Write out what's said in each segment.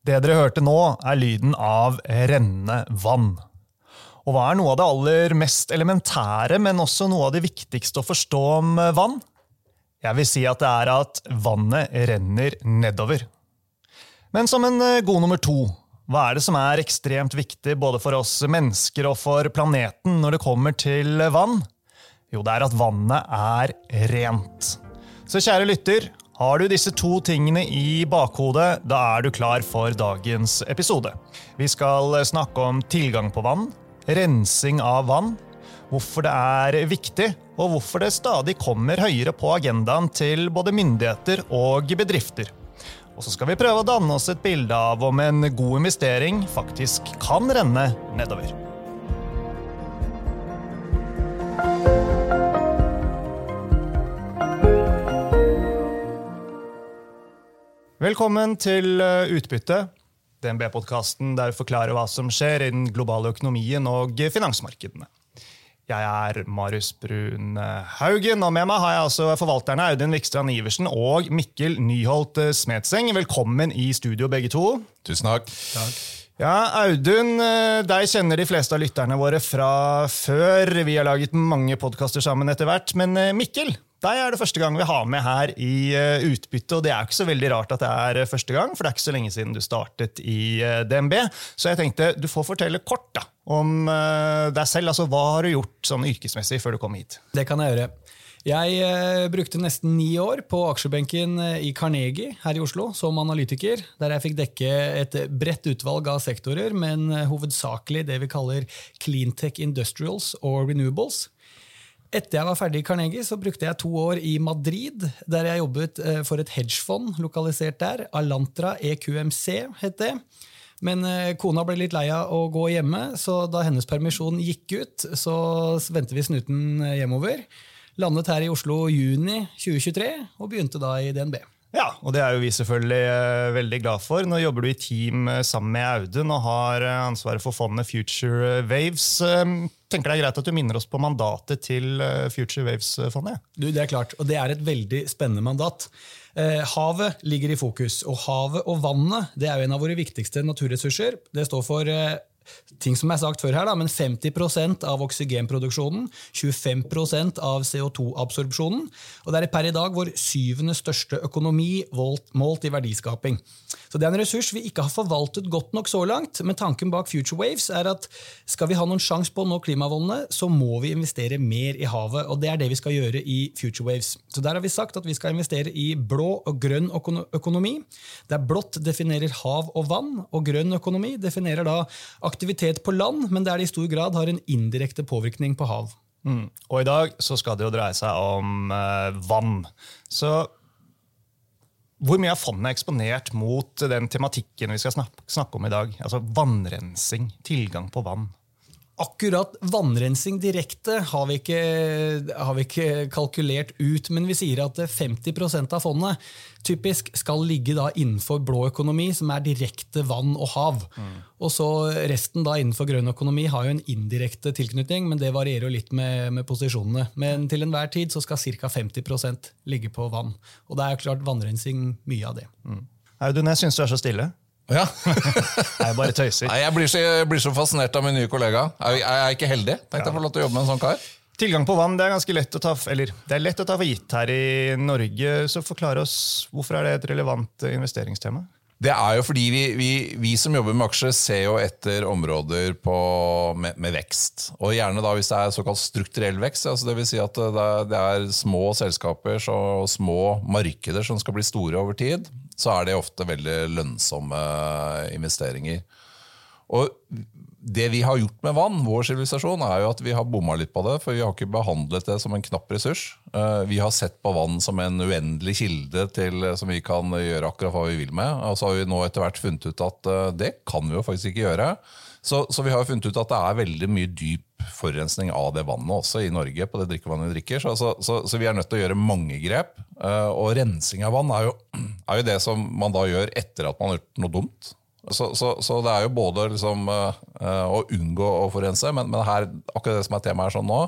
Det dere hørte nå, er lyden av rennende vann. Og hva er noe av det aller mest elementære, men også noe av det viktigste å forstå om vann? Jeg vil si at det er at vannet renner nedover. Men som en eh, god nummer to, hva er det som er ekstremt viktig både for oss mennesker og for planeten når det kommer til vann? Jo, det er at vannet er rent. Så kjære lytter, har du disse to tingene i bakhodet, da er du klar for dagens episode. Vi skal snakke om tilgang på vann, rensing av vann, hvorfor det er viktig, og hvorfor det stadig kommer høyere på agendaen til både myndigheter og bedrifter. Og så skal vi prøve å danne oss et bilde av om en god investering faktisk kan renne nedover. Velkommen til eh, Utbytte, DNB-podkasten der vi forklarer hva som skjer i den globale økonomien og finansmarkedene. Jeg er Marius Brun eh, Haugen, og med meg har jeg altså forvalterne Audun Vikstrand Iversen og Mikkel Nyholt eh, Smedseng. Velkommen i studio, begge to. Tusen takk. takk. Ja, Audun, deg kjenner de fleste av lytterne våre fra før. Vi har laget mange podkaster sammen etter hvert. Men Mikkel, deg er det første gang vi har med her i uh, utbytte, og det er ikke så veldig rart at det er uh, første gang, for det er ikke så lenge siden du startet i eh, DNB. Så jeg tenkte du får fortelle kort da, om deg selv. altså Hva har du gjort sånn yrkesmessig før du kom hit? Det kan jeg gjøre. Jeg brukte nesten ni år på aksjebenken i Carnegie her i Oslo som analytiker, der jeg fikk dekke et bredt utvalg av sektorer, men hovedsakelig det vi kaller cleantech industrials og renewables. Etter jeg var ferdig i Carnegie, så brukte jeg to år i Madrid, der jeg jobbet eh, for et hedgefond lokalisert der. Alantra EQMC het det. Men eh, kona ble litt lei av å gå hjemme, så da hennes permisjon gikk ut, så vendte vi snuten eh, hjemover. Landet her i Oslo juni 2023 og begynte da i DNB. Ja, og det er jo vi selvfølgelig uh, veldig glad for. Nå jobber du i team uh, sammen med Audun og har uh, ansvaret for fondet Future Waves. tenker det er greit at du minner oss på mandatet til Future Waves-fondet? Du, Det er klart, og det er et veldig spennende mandat. havet ligger i fokus, og havet og vannet det er jo en av våre viktigste naturressurser. Det står for ting som er sagt før her, da, men 50% av oksygenproduksjonen, 25% av CO2-absorpsjonen. Og det er per i dag vår syvende største økonomi målt i verdiskaping. Så Det er en ressurs vi ikke har forvaltet godt nok så langt. Men tanken bak Future Waves er at skal vi ha noen sjanse på å nå klimavollene, så må vi investere mer i havet. Og det er det vi skal gjøre i Future Waves. Så Der har vi sagt at vi skal investere i blå og grønn økonomi. Der blått definerer hav og vann, og grønn økonomi definerer da aktivitet på land, men der det i stor grad har en indirekte påvirkning på hav. Mm. Og i dag så skal det jo dreie seg om eh, vann. Så hvor mye er fondet er eksponert mot den tematikken vi skal snakke om i dag? Altså vannrensing, tilgang på vann. Akkurat vannrensing direkte har vi, ikke, har vi ikke kalkulert ut, men vi sier at 50% av fondet typisk skal ligge innenfor blå økonomi, som er direkte vann og hav. Mm. Og så Resten da innenfor grønn økonomi har jo en indirekte tilknytning, men det varierer jo litt med, med posisjonene. Men til enhver tid så skal ca. 50% ligge på vann. Og det er klart vannrensing mye av det. Mm. Audun, jeg syns du er så stille. Ja. jeg bare tøyser. Nei, jeg, blir så, jeg blir så fascinert av min nye kollega. Jeg, jeg er ikke heldig. Tenk deg jeg få lov til å jobbe med en sånn kar. Tilgang på vann det er ganske lett å ta, eller, det er lett å ta for gitt her i Norge. så Forklar oss, Hvorfor er det et relevant investeringstema? Det er jo fordi vi, vi, vi, som jobber med aksjer, ser jo etter områder på, med, med, vekst. Og gjerne da hvis det er såkalt strukturell vekst. altså det vil Si at det er, det er små selskaper og små markeder som skal bli store over tid. Så er det ofte veldig lønnsomme investeringer. Og det vi har gjort med vann, vår sivilisasjon, er jo at vi har bomma litt på det. For vi har ikke behandlet det som en knapp ressurs. Eh, vi har sett på vann som en uendelig kilde til, som vi kan gjøre akkurat hva vi vil med. Og så har vi nå etter hvert funnet ut at eh, det kan vi jo faktisk ikke gjøre. Så, så vi har funnet ut at det er veldig mye dyp forurensning av det vannet også i Norge. på det drikkevannet vi drikker. Så, så, så vi er nødt til å gjøre mange grep. Eh, og rensing av vann er jo, er jo det som man da gjør etter at man har gjort noe dumt. Så, så, så, det er jo både liksom, uh, å unngå å forurense, men, men her, akkurat det som er temaet her sånn nå,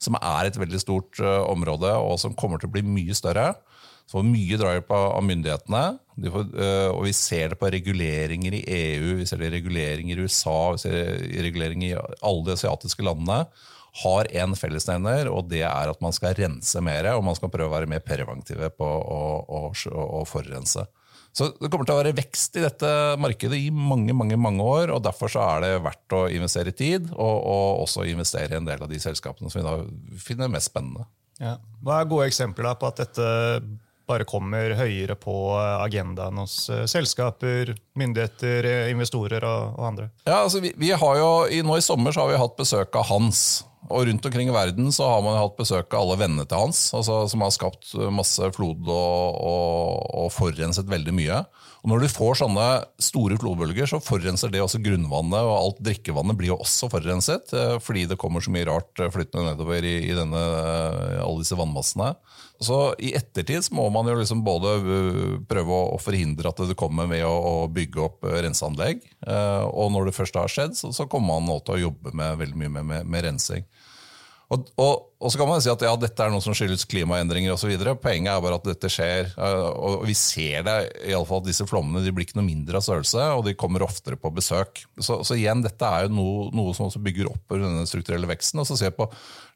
som er et veldig stort uh, område, og som kommer til å bli mye større, så mye drahjelp av myndighetene. Får, øh, og vi ser det på reguleringer i EU, vi ser det i reguleringer i USA, vi ser det i reguleringer i alle de asiatiske landene. Har en fellesnevner, og det er at man skal rense mer, og man skal prøve å være mer preventive på å, å, å, forurense. Så Det kommer til å være vekst i dette markedet i mange mange, mange år. og Derfor så er det verdt å investere i tid, og, og også investere i en del av de selskapene som vi da finner mest spennende. Ja. Hva er gode eksempler på at dette bare kommer høyere på agendaen hos eh, selskaper, myndigheter, eh, investorer og, og andre? Ja, altså vi, vi, jo, Nå i sommer så har vi hatt besøk av Hans. Og rundt omkring i verden så har man hatt besøk av alle vennene til Hans, altså, som har skapt masse flod og, og, og forurenset veldig mye. Og Når du får sånne store flodbølger, så forurenser det også grunnvannet. og Alt drikkevannet blir jo også forurenset, eh, fordi det kommer så mye rart eh, flyttende nedover i, i denne, eh, alle disse vannmassene. Så I ettertid så må man jo liksom både prøve å forhindre at det kommer med å, bygge opp renseanlegg. Og når det først har skjedd, så kommer man nå til å jobbe med veldig mye med, med, med rensing. Og, og, og, så kan man si at ja, dette er noe som skyldes klimaendringer osv. Poenget er bare at dette skjer. Eh, og vi ser det, i alle fall at disse flommene de blir ikke noe mindre av størrelse, og de kommer oftere på besøk. Så, så igjen, dette er jo noe, noe som også bygger opp denne strukturelle veksten. Og så ser vi på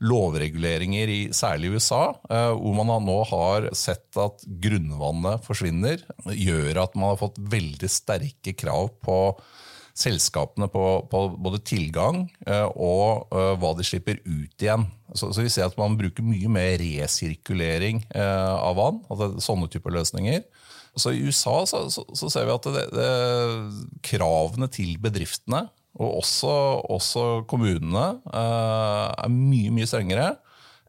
lovreguleringer, i, særlig i USA, eh, hvor man nå har sett at grunnvannet forsvinner. Gjør at man har fått veldig sterke krav på selskapene på, på både tilgang uh, og uh, hva de slipper ut igjen. Så, så, vi ser at man bruker mye mer resirkulering uh, av vann. altså Sånne typer løsninger. Så I USA så, så, så ser vi at det, det, kravene til bedriftene, og også, også kommunene, er mye mye strengere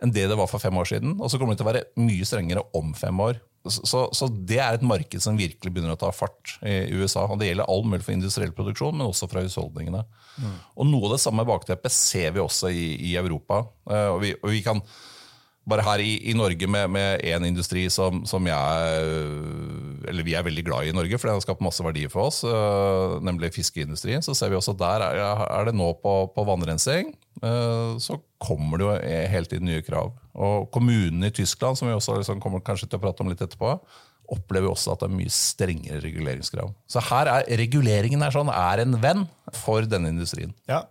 enn det det var for fem år siden. Og så kommer det til å være mye strengere om fem år. Så, så, det er et marked som virkelig begynner å ta fart i USA. og Det gjelder all mulig for industriell produksjon, men også fra husholdningene. Mm. Og Noe av det samme bakteppet ser vi også i, i Europa. Uh, og, vi, og vi, kan bare her i, i Norge med, én industri som, som, jeg Eller vi er veldig glad i i Norge, for det har skapt masse verdier for oss, uh, nemlig fiskeindustrien. Så ser vi også der er, er det nå på, på vannrensing. Uh, så kommer det jo hele tiden nye krav. Og Kommunene i Tyskland som vi også liksom kommer kanskje til å prate om litt etterpå, opplever også at det er mye strengere reguleringskrav. Så her er reguleringen er, sånn, er en venn for denne industrien. Ja,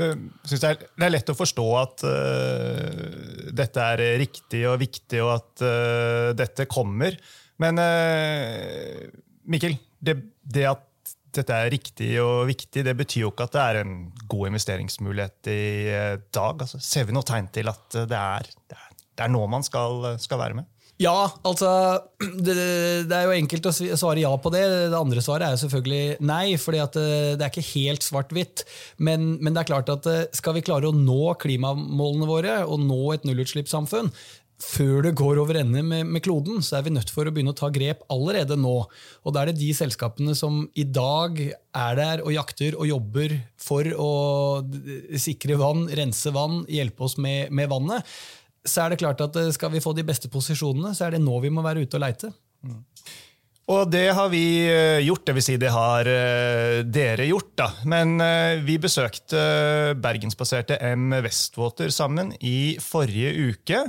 synes det, er, lett å forstå at uh, dette er riktig og viktig, og at uh, dette kommer. Men uh, Mikkel, det, det, at dette er riktig og viktig, det betyr jo ikke at det er en god investeringsmulighet i dag. Altså, ser vi noe tegn til at det er, det er, det er nå man skal, skal være med? Ja, altså det, det, er jo enkelt å svare ja på det. Det andre svaret er selvfølgelig nei, for eh, det er ikke helt svart-hvitt. Men, men, det er klart at eh, skal vi klare å nå klimamålene våre og nå et nullutslippssamfunn, før det går over ende med, med, kloden, så er vi nødt for å begynne å ta grep allerede nå. Og da er det de selskapene som i dag er der og jakter og jobber for å sikre vann, rense vann, hjelpe oss med, med vannet så er det klart at eh, skal vi få de beste posisjonene, så er det nå vi må være ute og leite. Mm. Og det har vi eh, gjort, dvs. Si det har eh, dere gjort. da. Men eh, vi besøkte bergensbaserte M Westwater sammen i forrige uke.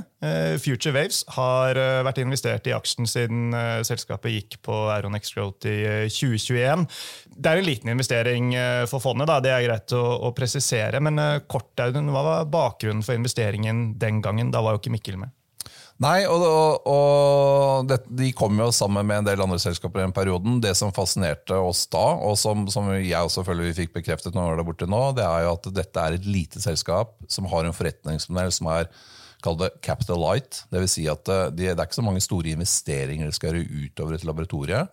Future Waves har vært investert i aksjen siden selskapet gikk på Aeronex Growth i 2021. Det er en liten investering for fondet, da. det er greit å, å presisere. Men kort, Audun, hva var bakgrunnen for investeringen den gangen? Da var jo ikke Mikkel med. Nei, og, og, og det, De kom jo sammen med en del andre selskaper i den perioden. Det som fascinerte oss da, og som, som jeg også føler vi fikk bekreftet når vi var der borte nå, det er jo at dette er et lite selskap som har en forretningsmodell som er Kall det capital light. Det vil si at de, det, det er ikke så mange store investeringer de skal gjøre utover et laboratorie.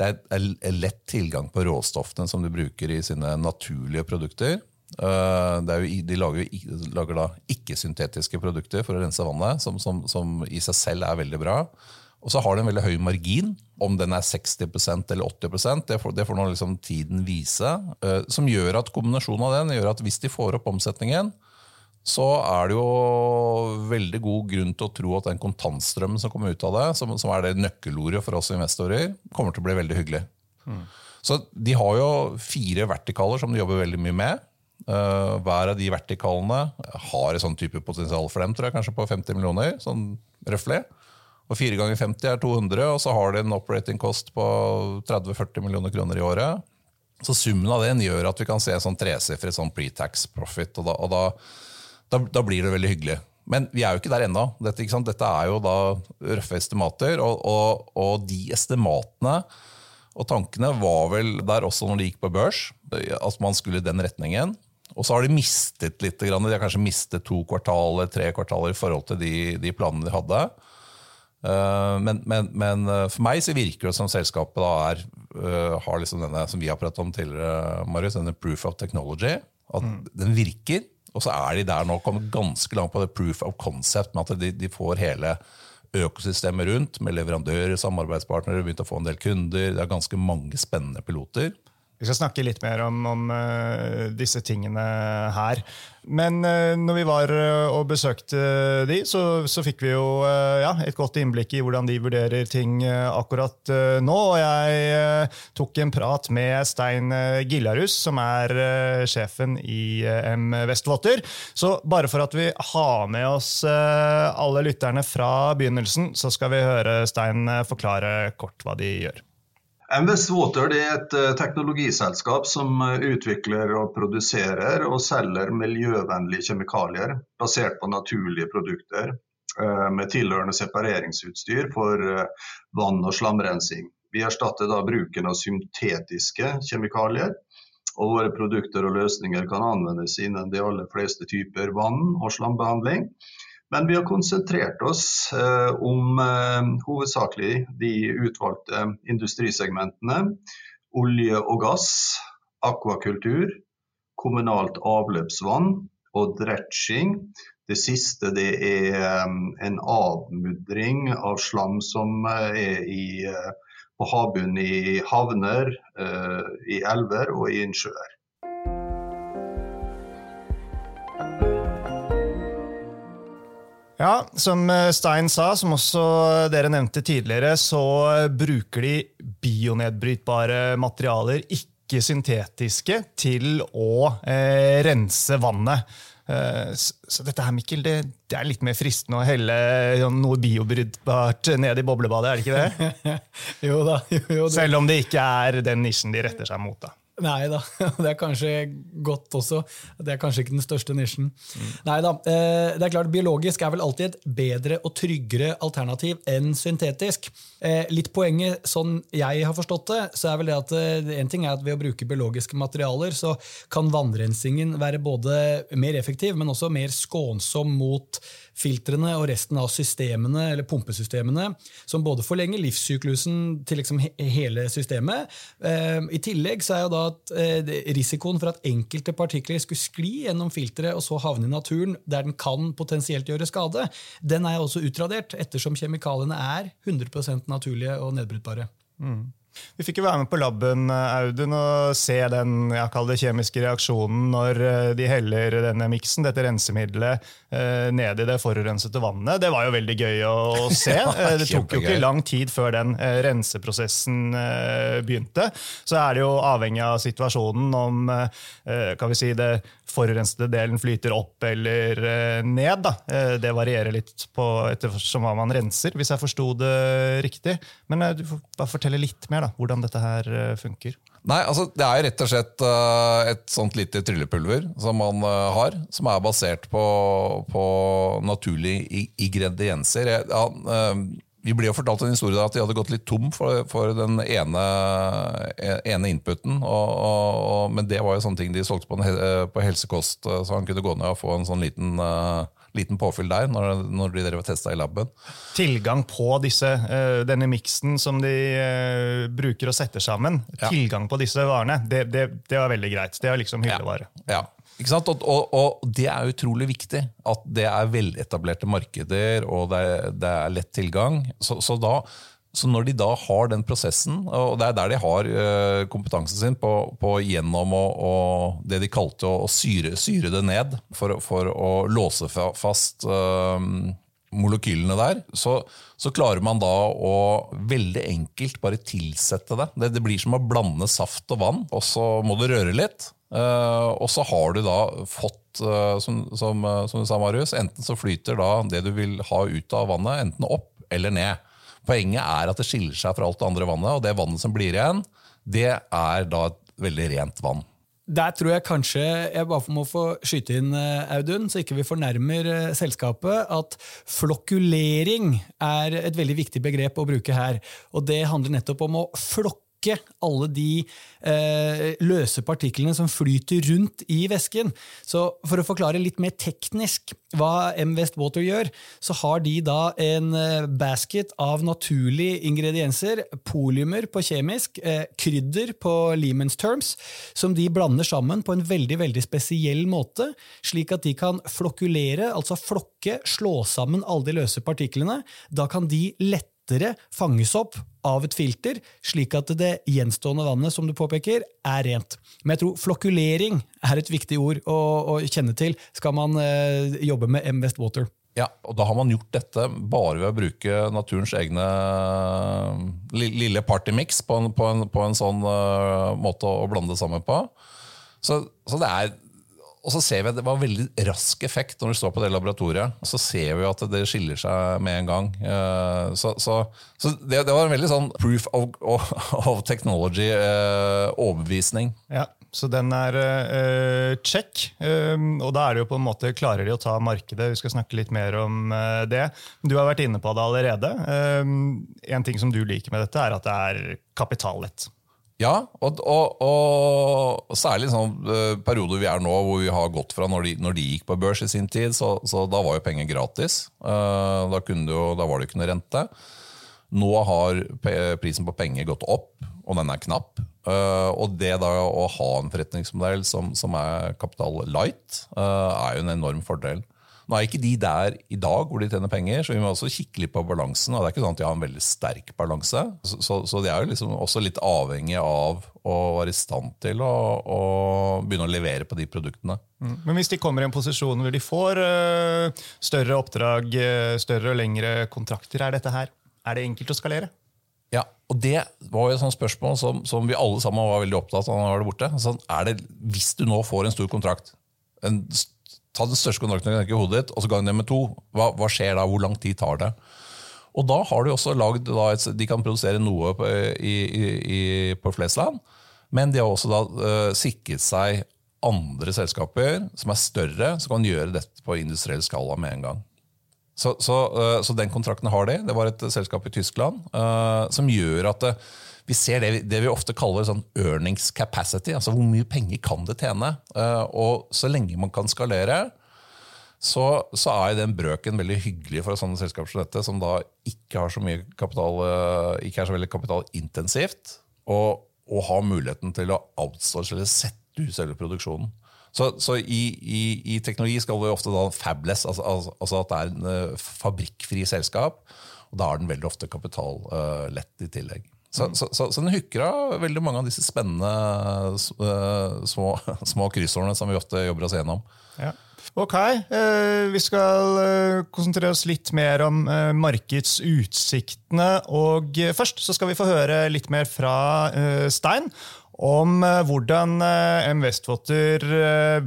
Det er lett tilgang på råstoffene som de bruker i sine naturlige produkter. Uh, jo, de lager, lager da ikke-syntetiske produkter for å rense vannet, som, som, som, i seg selv er veldig bra. Og så har de en veldig høy margin. Om den er 60% eller 80% det får, det får nå liksom tiden vise. Uh, som gjør at kombinasjonen av den gjør at hvis de får opp omsetningen, så er det jo veldig god grunn til å tro at den kontantstrømmen som kommer ut av det, som, som er det nøkkelordet for oss investorer, kommer til å bli veldig hyggelig. Mm. Så De har jo fire vertikaler som de jobber veldig mye med. Uh, hver av de vertikalene har et sånn type potensial for dem, tror jeg, kanskje på 50 millioner. sånn røftlig. Og 4 ganger 50 er 200, og så har de en operating cost på 30-40 millioner kroner i året. Så summen av den gjør at vi kan se sånn tresifret sånn pre-tax profit, og, da, og da, da, da, blir det veldig hyggelig. Men vi er jo ikke der ennå. Dette, Dette, er jo da røffe estimater, og, og, og, de estimatene og tankene var vel der også når det gikk på børs, at man skulle i den retningen. Og så har de mistet litt. De har kanskje mistet to kvartaler, tre kvartaler i forhold til de, de planene de hadde. Eh, men, men, men, eh, for meg så virker det som selskapet da er, eh, har liksom denne som vi har pratet om tidligere, Marius, denne proof of technology. At mm. den virker. Og så er de der nå kommet ganske langt på det proof of concept, med at de, de får hele økosystemet rundt, med leverandører, samarbeidspartnere, begynt å få en del kunder. Det er ganske mange spennende piloter. Vi skal snakke litt mer om, om uh, disse tingene her. Men uh, når vi var uh, og besøkte de, så, så fikk vi jo ja, et godt innblikk i hvordan de vurderer ting akkurat nå. Og jeg tok en prat med Stein Gillarus, som er sjefen i M Vestvotter. Så bare for at vi har med oss alle lytterne fra begynnelsen, så skal vi høre Stein forklare kort hva de gjør. MS Water er et eh, teknologiselskap som eh, utvikler og produserer og selger miljøvennlige kjemikalier basert på naturlige produkter eh, med tilhørende separeringsutstyr for vann- og slamrensing. Vi erstatter da bruken av syntetiske kjemikalier, og våre produkter og løsninger kan anvendes innen de aller fleste typer vann- og slambehandling. Men vi har konsentrert oss eh, om eh, hovedsakelig de utvalgte industrisegmentene. Olje og gass, akvakultur, kommunalt avløpsvann og dretching. Det siste det er eh, en avmudring av slam som er i, på havbunnen i havner, i elver og i innsjøer. Ja, Som eh, Stein sa, som også dere nevnte tidligere, så bruker de bionedbrytbare materialer, ikke syntetiske, til å eh, rense vannet. Eh, så dette her, Mikkel, det, det, er litt mer fristende å helle noe biobrytbart ned i boblebadet, er det ikke det? jo da. Jo, jo, det. Selv om det ikke er den nisjen de retter seg mot. da. Nei da, det er kanskje godt også. Det er kanskje ikke den største nisjen. Mm. Nei da, eh, det er klart Biologisk er vel alltid et bedre og tryggere alternativ enn syntetisk. Eh, litt poenget, sånn jeg har forstått det, så er vel det at eh, en ting er at ved å bruke biologiske materialer, så kan vannrensingen være både mer effektiv, men også mer skånsom mot filtrene og resten av systemene, eller pumpesystemene, som både forlenger livssyklusen til liksom hele systemet. I tillegg så er jo da at eh, risikoen for at enkelte partikler skulle skli gjennom filteret og så havne i naturen der den kan potensielt gjøre skade, den er også utradert, ettersom kjemikaliene er 100% naturlige og nedbrytbare. Mm. Vi fikk jo være med på laben Audun, og se den det, kjemiske reaksjonen når eh, de heller denne miksen, dette rensemiddelet, eh, ned i det forurensede vannet. Det var jo veldig gøy å se. Eh, det tok jo ikke lang tid før den renseprosessen begynte. Så er det jo avhengig av situasjonen om kan vi si, det forurensede delen flyter opp eller ned. Da. Det varierer litt på ettersom hva man renser, hvis jeg forsto det riktig. Men du får bare fortelle litt mer. da hvordan dette her eh, funker? Nei, altså Det er jo rett og slett uh, et sånt lite tryllepulver som man uh, har, som er basert på, på naturlige ingredienser. Ja, uh, vi ble jo fortalt en historie at de hadde gått litt tom for, for den ene, ene inputen. Og, og, men det var jo sånne ting de solgte på, en, på helsekost, så han kunne gå ned og få en sånn liten uh, liten påfyll der når, når de drev testa i laben. Tilgang på disse, uh, denne miksen som de uh, bruker og setter sammen, ja. tilgang på disse varene, det, det, det, var veldig greit. Det er liksom hyllevare. Ja. ja. Ikke sant? Og, og, og, det er utrolig viktig. At det er veletablerte markeder og det det er lett tilgang. Så, så da så når de da har den prosessen, og det er der de har eh, kompetansen sin på, på gjennom å, å, det de kalte å, å syre, syre, det ned for, for å låse fast øh, molekylene der, så, så, klarer man da å veldig enkelt bare tilsette det. det. det. blir som å blande saft og vann, og så må du røre litt. Uh, og så har du da fått, uh, som, som, som, du sa, Marius, enten så flyter da det du vil ha ut av vannet, enten opp eller ned. Poenget er at det skiller seg fra alt det andre vannet, og det vannet som blir igjen, det er da et veldig rent vann. Der tror jeg kanskje jeg bare må få skyte inn, eh, Audun, så ikke vi fornærmer eh, selskapet, at flokkulering er et veldig viktig begrep å bruke her. Og det handler nettopp om å flokke alle de eh, løse partiklene som flyter rundt i væsken. Så For å forklare litt mer teknisk hva M West Water gjør, så har de da en eh, basket av naturlige ingredienser, polymer på kjemisk, eh, krydder på Lehman's terms, som de blander sammen på en veldig veldig spesiell måte, slik at de kan flokkulere, altså flokke, slå sammen alle de løse partiklene. Da kan de lette lettere fanges opp av et filter, slik at det gjenstående vannet som du påpeker, er rent. Men jeg tror flokkulering er et viktig ord å, å kjenne til skal man eh, jobbe med M West Water. Ja, og Da har man gjort dette bare ved å bruke naturens egne lille partymix på på på en sånn uh, måte å blande det sammen på. Så, så det er og så ser vi at Det var veldig rask effekt når du står på det laboratoriet. og Så ser vi at det skiller seg med en gang. Eh, så, så, så det, det, var en veldig sånn proof of, of technology-overbevisning. Eh, ja, så den er uh, check. Um, og da er det jo på en måte klarer de å ta markedet. Vi skal snakke litt mer om uh, det. Du har vært inne på det allerede. Um, en ting som du liker med dette, er at det er kapitallett. Ja, og, og, og særlig sånn uh, perioder vi er nå, hvor vi har gått fra når de, når de gikk på børs i sin tid, så, så da var jo penger gratis. Uh, da, jo, da, var det ikke noe rente. Nå har prisen på penger gått opp, og den er knapp. Uh, og det da å ha en forretningsmodell som, som er kapital light, er jo en enorm fordel. Nå er ikke de der i dag hvor de tjener penger, så vi må også kikke litt på balansen. og det er ikke sånn at de har en veldig sterk balanse. Så, så, så de er jo liksom også litt avhengig av å være i stand til å, å begynne å levere på de produktene. Mm. Men hvis de kommer i en posisjon hvor de får uh, større oppdrag, uh, større og lengre kontrakter, er dette her, er det enkelt å skalere? Ja, og Det var jo et sånt spørsmål som, som, vi alle sammen var veldig opptatt av. når det borte. Sånn, er det, hvis du nå får en stor kontrakt, en ta den største kontrakten i hodet ditt, og så gang det med to. Hva, hva, skjer da? Hvor lang tid tar det? Og da har De også lagd, de kan produsere noe på, i, i, på Flesland, men de har også da uh, sikret seg andre selskaper som er større, som kan gjøre dette på industriell skala med en gang. Så, så, uh, så den kontrakten har de. Det var et selskap i Tyskland uh, som gjør at det, vi ser det, det, vi ofte kaller sånn earnings capacity. altså Hvor mye penger kan det tjene? Uh, og så lenge man kan skalere, så, så, er den brøken veldig hyggelig for sånne selskaper som dette, som da ikke, så kapital, uh, ikke er så veldig kapitalintensivt, og, og har muligheten til å outsource eller sette ut selve produksjonen. Så, så i, i, i, teknologi skal vi ofte da fabless, altså, altså, altså at det er en uh, fabrikkfri selskap. Og da er den veldig ofte kapitallett i tillegg. Så, så, så, så den hooker veldig mange av disse spennende uh, små, små kryssordene som vi ofte jobber oss gjennom. Ja. Ok, eh, vi skal eh, konsentrere oss litt mer om eh, markedsutsiktene. Og eh, først så skal vi få høre litt mer fra eh, Stein om eh, hvordan M. Westwater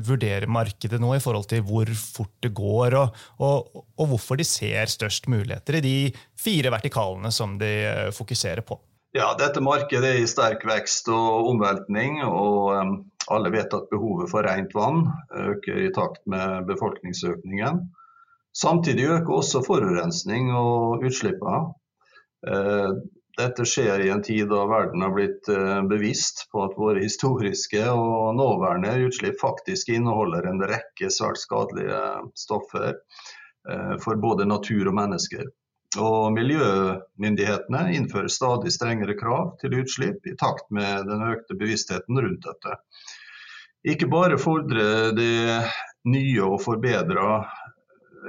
vurderer markedet nå i forhold til hvor fort det går, og, og, og hvorfor de ser størst muligheter i de fire vertikalene som de fokuserer på. Ja, dette markedet er i sterk vekst og omveltning. og Alle vet at behovet for rent vann øker i takt med befolkningsøkningen. Samtidig øker også forurensning og utslippene. Uh, dette skjer i en tid da verden har blitt uh, bevisst på at våre historiske og nåværende utslipp faktisk inneholder en rekke svært skadelige stoffer uh, for både natur og mennesker. Og miljømyndighetene innfører stadig strengere krav til utslipp i takt med den økte bevisstheten rundt dette. Ikke bare fordrer det nye og forbedra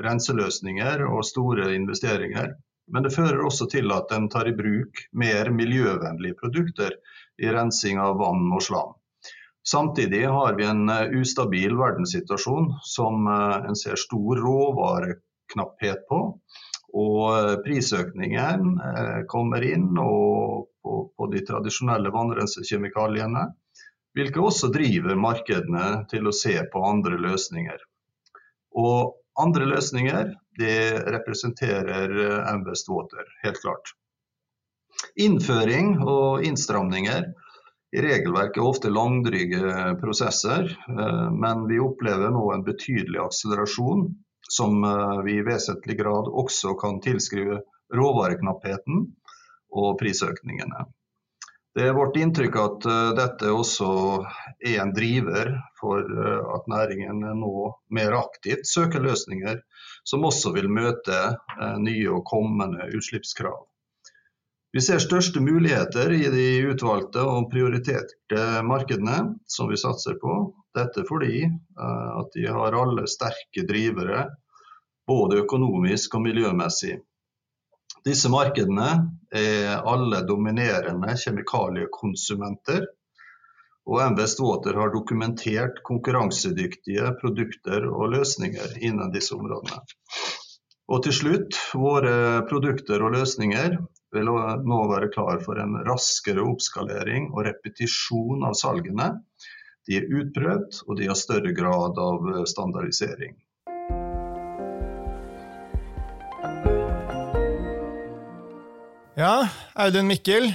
renseløsninger og store investeringer, men det fører også til at en tar i bruk mer miljøvennlige produkter i rensing av vann og slam. Samtidig har vi en ustabil verdenssituasjon som eh, en ser stor råvareknapphet på, og eh, prisøkningen eh, kommer inn på, på, de tradisjonelle vannrensekjemikaliene, hvilket også driver markedene til å se på andre løsninger. Og andre løsninger det representerer M Water, helt klart. Innføring og innstramninger i regelverket er ofte langdryge prosesser, men vi opplever nå en betydelig akselerasjon, som vi i vesentlig grad også kan tilskrive råvareknappheten og prisøkningene. Det er vårt inntrykk at dette også er en driver for at næringen nå mer aktivt søker løsninger som også vil møte nye og kommende utslippskrav. Vi ser største muligheter i de utvalgte og prioriterte markedene som vi satser på. Dette fordi at de har alle sterke drivere, både økonomisk og miljømessig. Disse markedene er alle dominerende kjemikaliekonsumenter, og MVS Water har dokumentert konkurransedyktige produkter og løsninger innen disse områdene. Og til slutt, våre produkter og løsninger vil nå være klar for en raskere oppskalering og repetisjon av salgene. De er utprøvd, og de har større grad av standardisering. Ja, Audun Mikkel.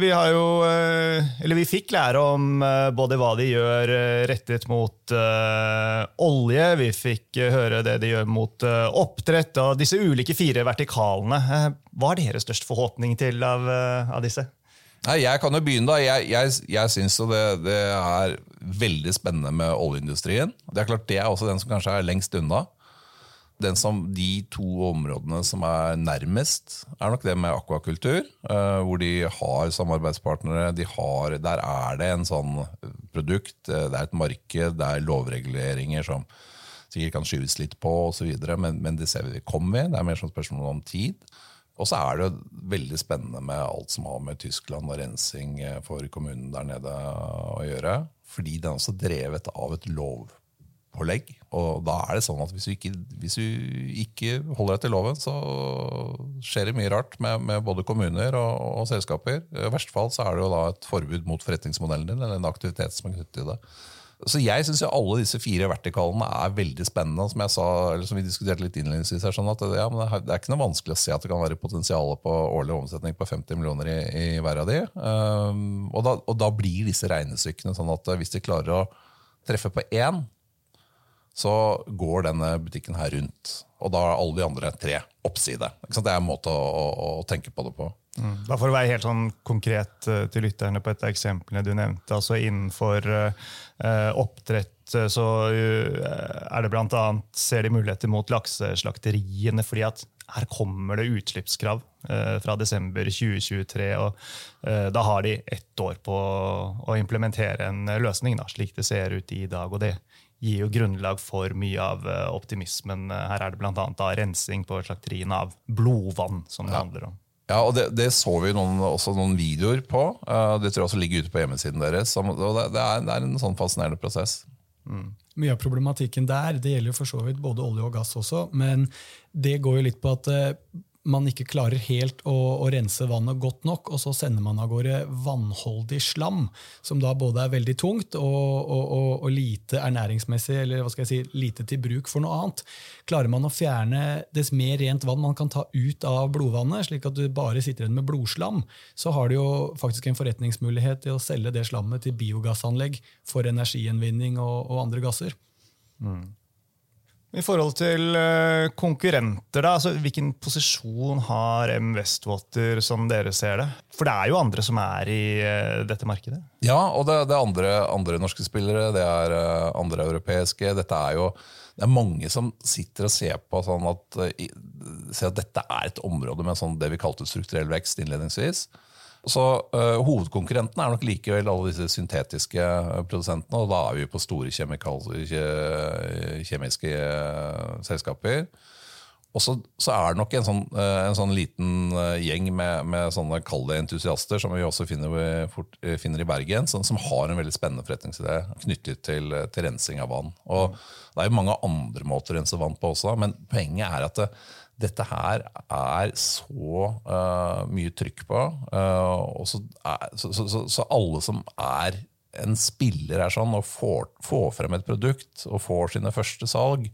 Vi har jo, eller vi fikk lære om både hva de gjør rettet mot olje, vi fikk høre det de gjør mot oppdrett og disse ulike fire vertikalene. Hva er deres største forhåpning til av, av disse? Nei, jeg kan jo begynne da. Jeg, jeg, jeg syns det, det, er veldig spennende med oljeindustrien. Det er klart det er også den som kanskje er lengst unna som, de to områdene som er nærmest, er nok det med akvakultur. Uh, hvor de har samarbeidspartnere. De har, der er det en sånn produkt, det er et marked, det er lovreguleringer som sikkert kan skyves litt på osv. Men, men det ser vi kommer ved. Det er mer sånn spørsmål om tid. Og så er det veldig spennende med alt som har med Tyskland og rensing for kommunen der nede å gjøre. Fordi den er også drevet av et lovpålegg. Og da er det sånn at hvis du ikke, hvis du ikke holder deg til loven, så skjer det mye rart med, med både kommuner og, og, selskaper. I verste fall så er det jo da et forbud mot forretningsmodellen din, eller en aktivitet som er knyttet til det. Så jeg syns alle disse fire vertikalene er veldig spennende. Som jeg sa, eller som vi diskuterte litt innledningsvis her, sånn at ja, det, er ikke noe vanskelig å se at det kan være potensial på årlig omsetning på 50 millioner i, i hver av de. Um, og, da, og da blir disse regnestykkene sånn at hvis de klarer å treffe på én, så går denne butikken her rundt. Og da er alle de andre tre oppside. Det er en måte å, å, å tenke på det på. Mm. Da For å være helt sånn konkret uh, til lytterne på et av eksemplene du nevnte. altså Innenfor uh, oppdrett uh, så er det blant annet, ser de muligheter mot lakseslakteriene. fordi at her kommer det utslippskrav fra desember 2023. og Da har de ett år på å implementere en løsning, da, slik det ser ut i dag. og det gir jo grunnlag for mye av eh, optimismen. Her er det bl.a. rensing på slakteriene av blodvann som det ja. handler om. Ja, og det, det så vi noen, også noen videoer på. Uh, det tror jeg også ligger ute på hjemmesiden deres. det, er, det er, en sånn fascinerende prosess. Mm. Mye av problematikken der det gjelder jo for så vidt både olje og gass også, men det går jo litt på at uh, man ikke klarer helt å, å, rense vannet godt nok, og så sender man av gårde vannholdig slam, som da både er veldig tungt og, og, og, og, lite ernæringsmessig, eller hva skal jeg si, lite til bruk for noe annet. Klarer man å fjerne dess mer rent vann man kan ta ut av blodvannet, slik at du bare sitter igjen med blodslam, så har du jo faktisk en forretningsmulighet til å selge det slammet til biogassanlegg for energigjenvinning og, andre gasser. Mm. I forhold til eh, konkurrenter, da, altså hvilken posisjon har M Westwater som dere ser det? For det er jo andre som er i uh, dette markedet? Ja, og det, er andre, andre, norske spillere, det er uh, andre europeiske. Dette er jo det er mange som sitter og ser på sånn at, ser at dette er et område med sånn det vi kalte strukturell vekst innledningsvis. Så uh, Hovedkonkurrenten er nok likevel alle disse syntetiske eh, produsentene. og Da er vi på store kjemiske uh, selskaper. Og så, er det nok en sånn, uh, en sånn liten gjeng med, med sånne kalde entusiaster, som vi også finner, fort, finner i Bergen, som, som, har en veldig spennende forretningsidé knyttet til, til, rensing av vann. Og Det er jo mange andre måter å rense vann på også, men poenget er at det, dette her er så uh, mye trykk på. Uh, så, er, så, så, så, alle som er en spiller er sånn, og får, får, frem et produkt og får sine første salg,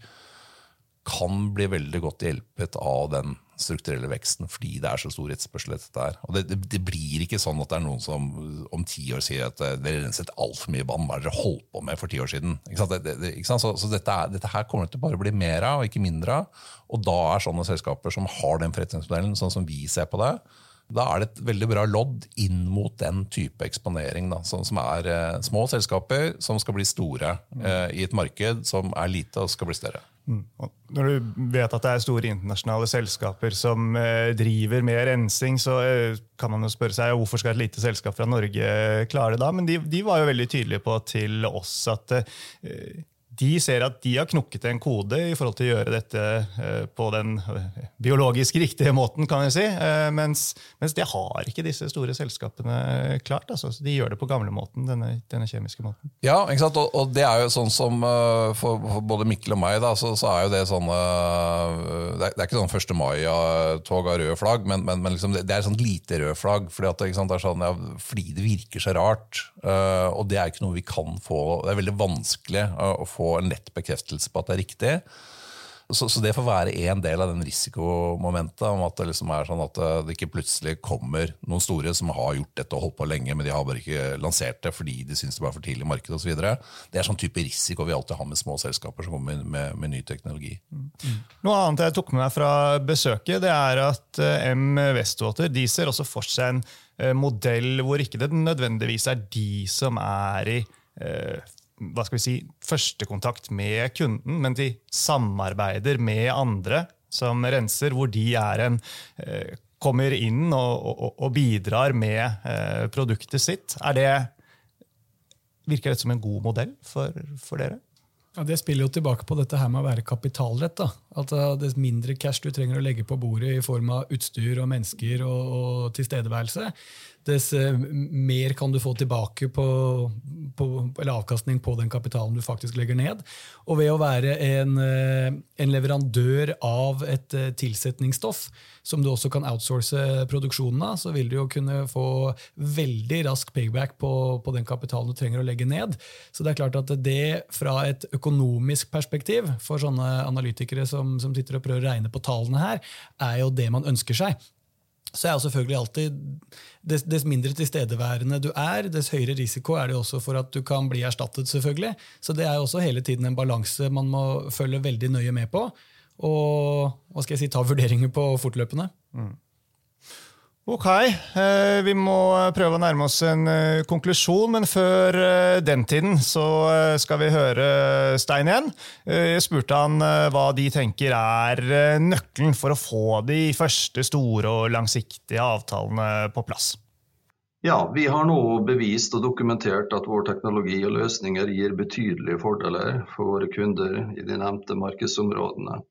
kan bli veldig godt hjulpet av den strukturelle veksten fordi det er så stor etterspørsel etter dette. her. Og det, det, det, blir ikke sånn at det er noen som om ti år sier at eh, dere renset altfor mye vann. Hva dere holdt på med for ti år siden? Det? Så, så dette, er, dette, her kommer det til bare bli mer av, og ikke mindre av. Og da er sånne selskaper som har den forretningsmodellen, sånn som vi ser på det, da er det et veldig bra lodd inn mot den type eksponering. Da, som, som er eh, små selskaper som skal bli store eh, i et marked som er lite og skal bli større. Mm. Når du vet at det er store internasjonale selskaper som eh, driver med rensing, så eh, kan man jo spørre seg hvorfor skal et lite selskap fra Norge klare det da? Men de, de var jo veldig tydelige på til oss at eh, de ser at de har knukket en kode i forhold til å gjøre dette eh, på den eh, biologisk riktige måten, kan jeg si. Eh, mens, mens det har ikke disse store selskapene klart. Altså. De gjør det på gamlemåten, denne, denne kjemiske måten. Ja, ikke sant? Og, og, det er jo sånn som for, for både Mikkel og meg, da, så, så, er jo det sånn Det er, det ikke sånn 1. mai-tog av røde flagg, men, men, men liksom det, det, er sånn lite røde flagg. Fordi, at, det, er sånn, ja, fordi det virker så rart. Og det er ikke noe vi kan få Det er veldig vanskelig å få få en lett bekreftelse på at det er riktig. Så, så, det får være en del av den risikomomentet. om at det liksom er sånn at eh, det ikke plutselig kommer noen store som har gjort dette og holdt på lenge, men de har bare ikke lansert det fordi de syns det var for tidlig i markedet osv. Det er sånn type risiko vi alltid har med små selskaper som kommer med, med ny teknologi. Mm. Noe annet jeg tok med meg fra besøket, det er at eh, M. Westwater de ser også for seg en eh, modell hvor ikke det nødvendigvis er de som er i hva skal vi si, førstekontakt med kunden, men de samarbeider med andre som renser, hvor de en, eh, kommer inn og, og, og bidrar med eh, produktet sitt. Er Det, virker dette som en god modell for, for dere? Ja, Det spiller jo tilbake på dette her med å være kapitalrett. da. At det Dess mindre cash du trenger å legge på bordet i form av utstyr og mennesker og, og tilstedeværelse, dess uh, mer kan du få tilbake på, på, eller avkastning på den kapitalen du faktisk legger ned. Og ved å være en, uh, en leverandør av et tilsetningsstoff som du også kan outsource produksjonen av, så vil du jo kunne få veldig rask payback på, på den kapitalen du trenger å legge ned. Så det er klart at det fra et økonomisk perspektiv for sånne analytikere som, som sitter og prøver å regne på tallene her, er jo det man ønsker seg. Så er jo selvfølgelig alltid, dess, mindre tilstedeværende du er, dess høyere risiko er det også for at du kan bli erstattet. selvfølgelig. Så det er jo også hele tiden en balanse man må følge veldig nøye med på. Og hva skal jeg si, ta vurderinger på fortløpende. Mm. Ok, eh, vi må prøve å nærme oss en eh, konklusjon, men før eh, den tiden så skal vi høre Stein igjen. Jeg spurte han hva de tenker er nøkkelen for å få de første store og langsiktige avtalene på plass. Ja, Vi har nå bevist og dokumentert at vår teknologi og løsninger gir betydelige fordeler for våre kunder i de nevnte markedsområdene.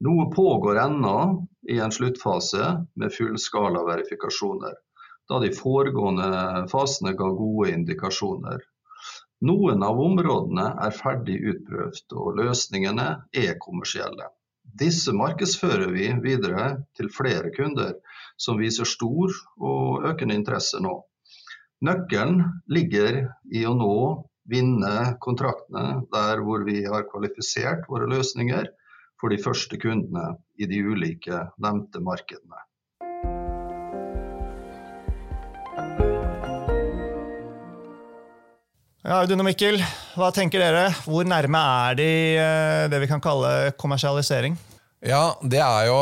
Noe pågår ennå i en sluttfase med fullskala verifikasjoner, da de foregående fasene ga gode indikasjoner. Noen av områdene er ferdig utprøvd, og løsningene er kommersielle. Disse markedsfører vi videre til flere kunder som viser stor og økende interesse nå. Nøkkelen ligger i å nå vinne kontraktene der hvor vi har kvalifisert våre løsninger for de første kundene i de ulike nevnte markedene. Ja, Audun og Mikkel, hva tenker dere? Hvor nærme er de eh, det vi kan kalle kommersialisering? Ja, det er jo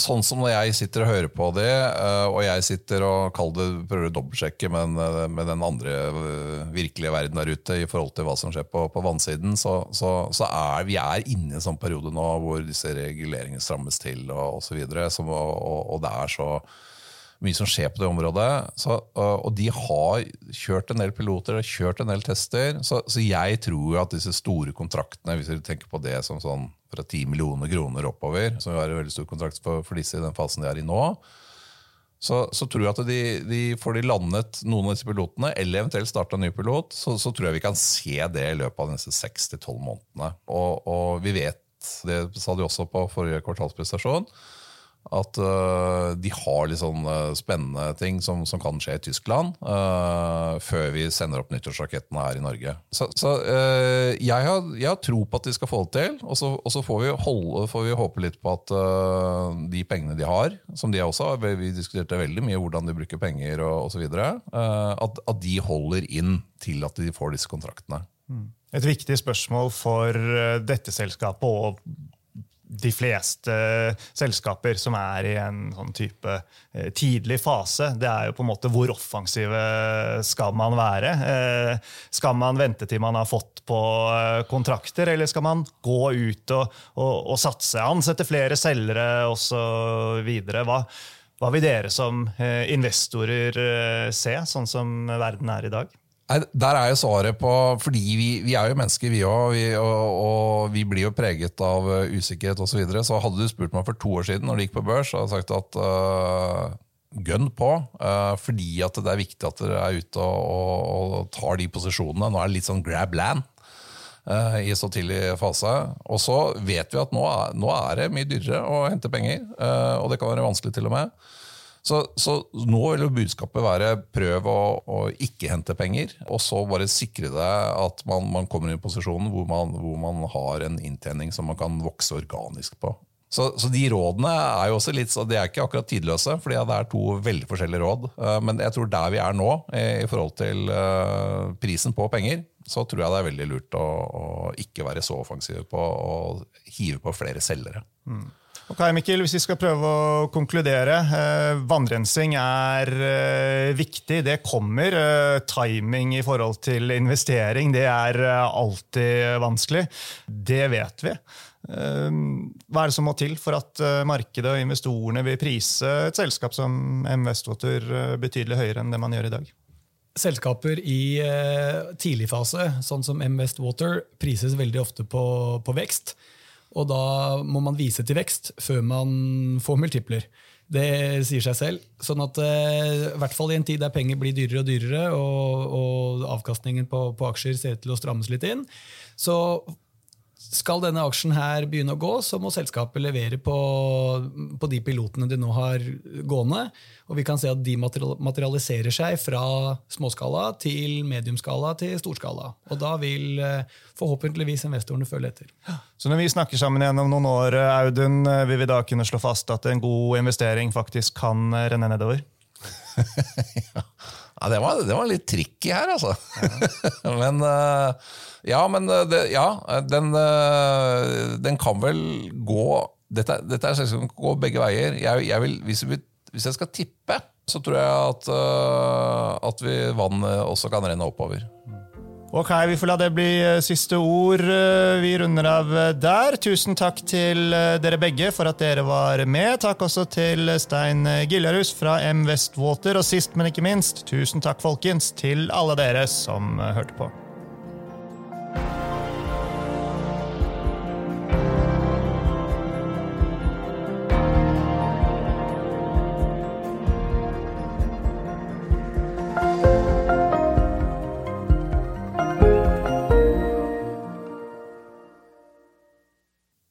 sånn som når jeg sitter og hører på det, eh, og jeg sitter og det, prøver å dobbeltsjekke med, eh, med, den andre eh, virkelige verden der ute i forhold til hva som skjer på, på vannsiden, så, så, så, er vi er inne i en sånn periode nå hvor disse reguleringene strammes til og osv. Og, og, og det er så mye som skjer på det området. Så, og de har kjørt en del piloter og kjørt en del tester. Så, så jeg tror at disse store kontraktene, hvis dere tenker på det som sånn fra 10 millioner kroner oppover, som er en veldig stor kontrakt for, for disse i den fasen de er i nå, så, så, tror jeg at de, de får de landet noen av disse pilotene, eller eventuelt starta en ny pilot, så, så, tror jeg vi kan se det i løpet av de neste 6-12 månedene. Og, og, vi vet, det sa de også på forrige kvartalsprestasjon, At uh, de har litt sånn uh, spennende ting som, som, kan skje i Tyskland, uh, før vi sender opp nyttårsrakettene her i Norge. Så, så jeg, har, jeg, har, tro på at de skal få det til, og så, og så får, vi holde, får, vi håpe litt på at de pengene de har, som de også har Vi diskuterte veldig mye hvordan de bruker penger og osv. At, at de holder inn til at de får disse kontraktene. Et viktig spørsmål for dette selskapet og de fleste selskaper som er i en sånn type eh, tidlig fase, det er jo på en måte hvor offensive skal man være? Eh, skal man vente til man har fått på eh, kontrakter, eller skal man gå ut og, og, og satse? Ansette flere selgere osv. Hva, hva vil dere som investorer se, sånn som verden er i dag? Der er jo svaret på Fordi vi, vi er jo mennesker, vi òg. Og, og, vi blir jo preget av uh, usikkerhet osv. Så, videre. så hadde du spurt meg for to år siden når det gikk på børs, jeg sagt at uh, gønn på. Uh, fordi at det er viktig at dere er ute og, og, og, tar de posisjonene. Nå er det litt sånn grab land uh, i så tidlig fase. Og så vet vi at nå, nå er det mye dyrere å hente penger, og det kan være vanskelig til og med. Så, så, nå vil jo budskapet være prøv å, å, ikke hente penger, og så bare sikre deg at man, man kommer i en posisjon hvor man, hvor man, har en inntjening som man kan vokse organisk på. Så, så, de rådene er jo også litt, de er ikke akkurat tidløse, for det er to veldig forskjellige råd. Eh, men jeg tror der vi er nå, i forhold til eh, prisen på penger, så tror jeg det er veldig lurt å, å ikke være så offensiv på å hive på flere selgere. Mm. Ok, Mikkel, Hvis vi skal prøve å konkludere. Eh, vannrensing er eh, viktig. Det kommer. Eh, timing i forhold til investering det er alltid vanskelig. Det vet vi. Hva er det som må til for at markedet og investorene vil prise et selskap som Westwater betydelig høyere enn det man gjør i dag? Selskaper i tidlig fase, sånn som M Westwater, prises veldig ofte på, på vekst. Og da må man vise til vekst før man får multipler. Det sier seg selv. Sånn at eh, i hvert fall i en tid der penger blir dyrere og dyrere, og, og avkastningen på, på, aksjer ser ut til å strammes litt inn, så skal denne aksjen her begynne å gå, så må selskapet levere på, på, de pilotene de nå har gående. Og vi kan se at de materialiserer seg fra småskala til mediumskala til storskala. Og da vil eh, forhåpentligvis investorene følge etter. Så når vi snakker sammen igjen om noen år, Audun, eh, vil vi da kunne slå fast at en god investering faktisk kan renne nedover? ja, det var, det var, litt tricky her, altså. Men uh ja, men eh, det, ja, den, eh, den, kan vel gå Dette, dette er selvsagt gå begge veier. Jeg, jeg vil, hvis, vi, hvis, jeg skal tippe, så tror jeg at, at vi vannet også kan renne oppover. Ok, Vi får la det bli siste ord. Vi runder av der. Tusen takk til dere begge for at dere var med. Takk også til Stein Giljarhus fra M Westwater. Og sist, men ikke minst, tusen takk folkens til alle dere som hørte på.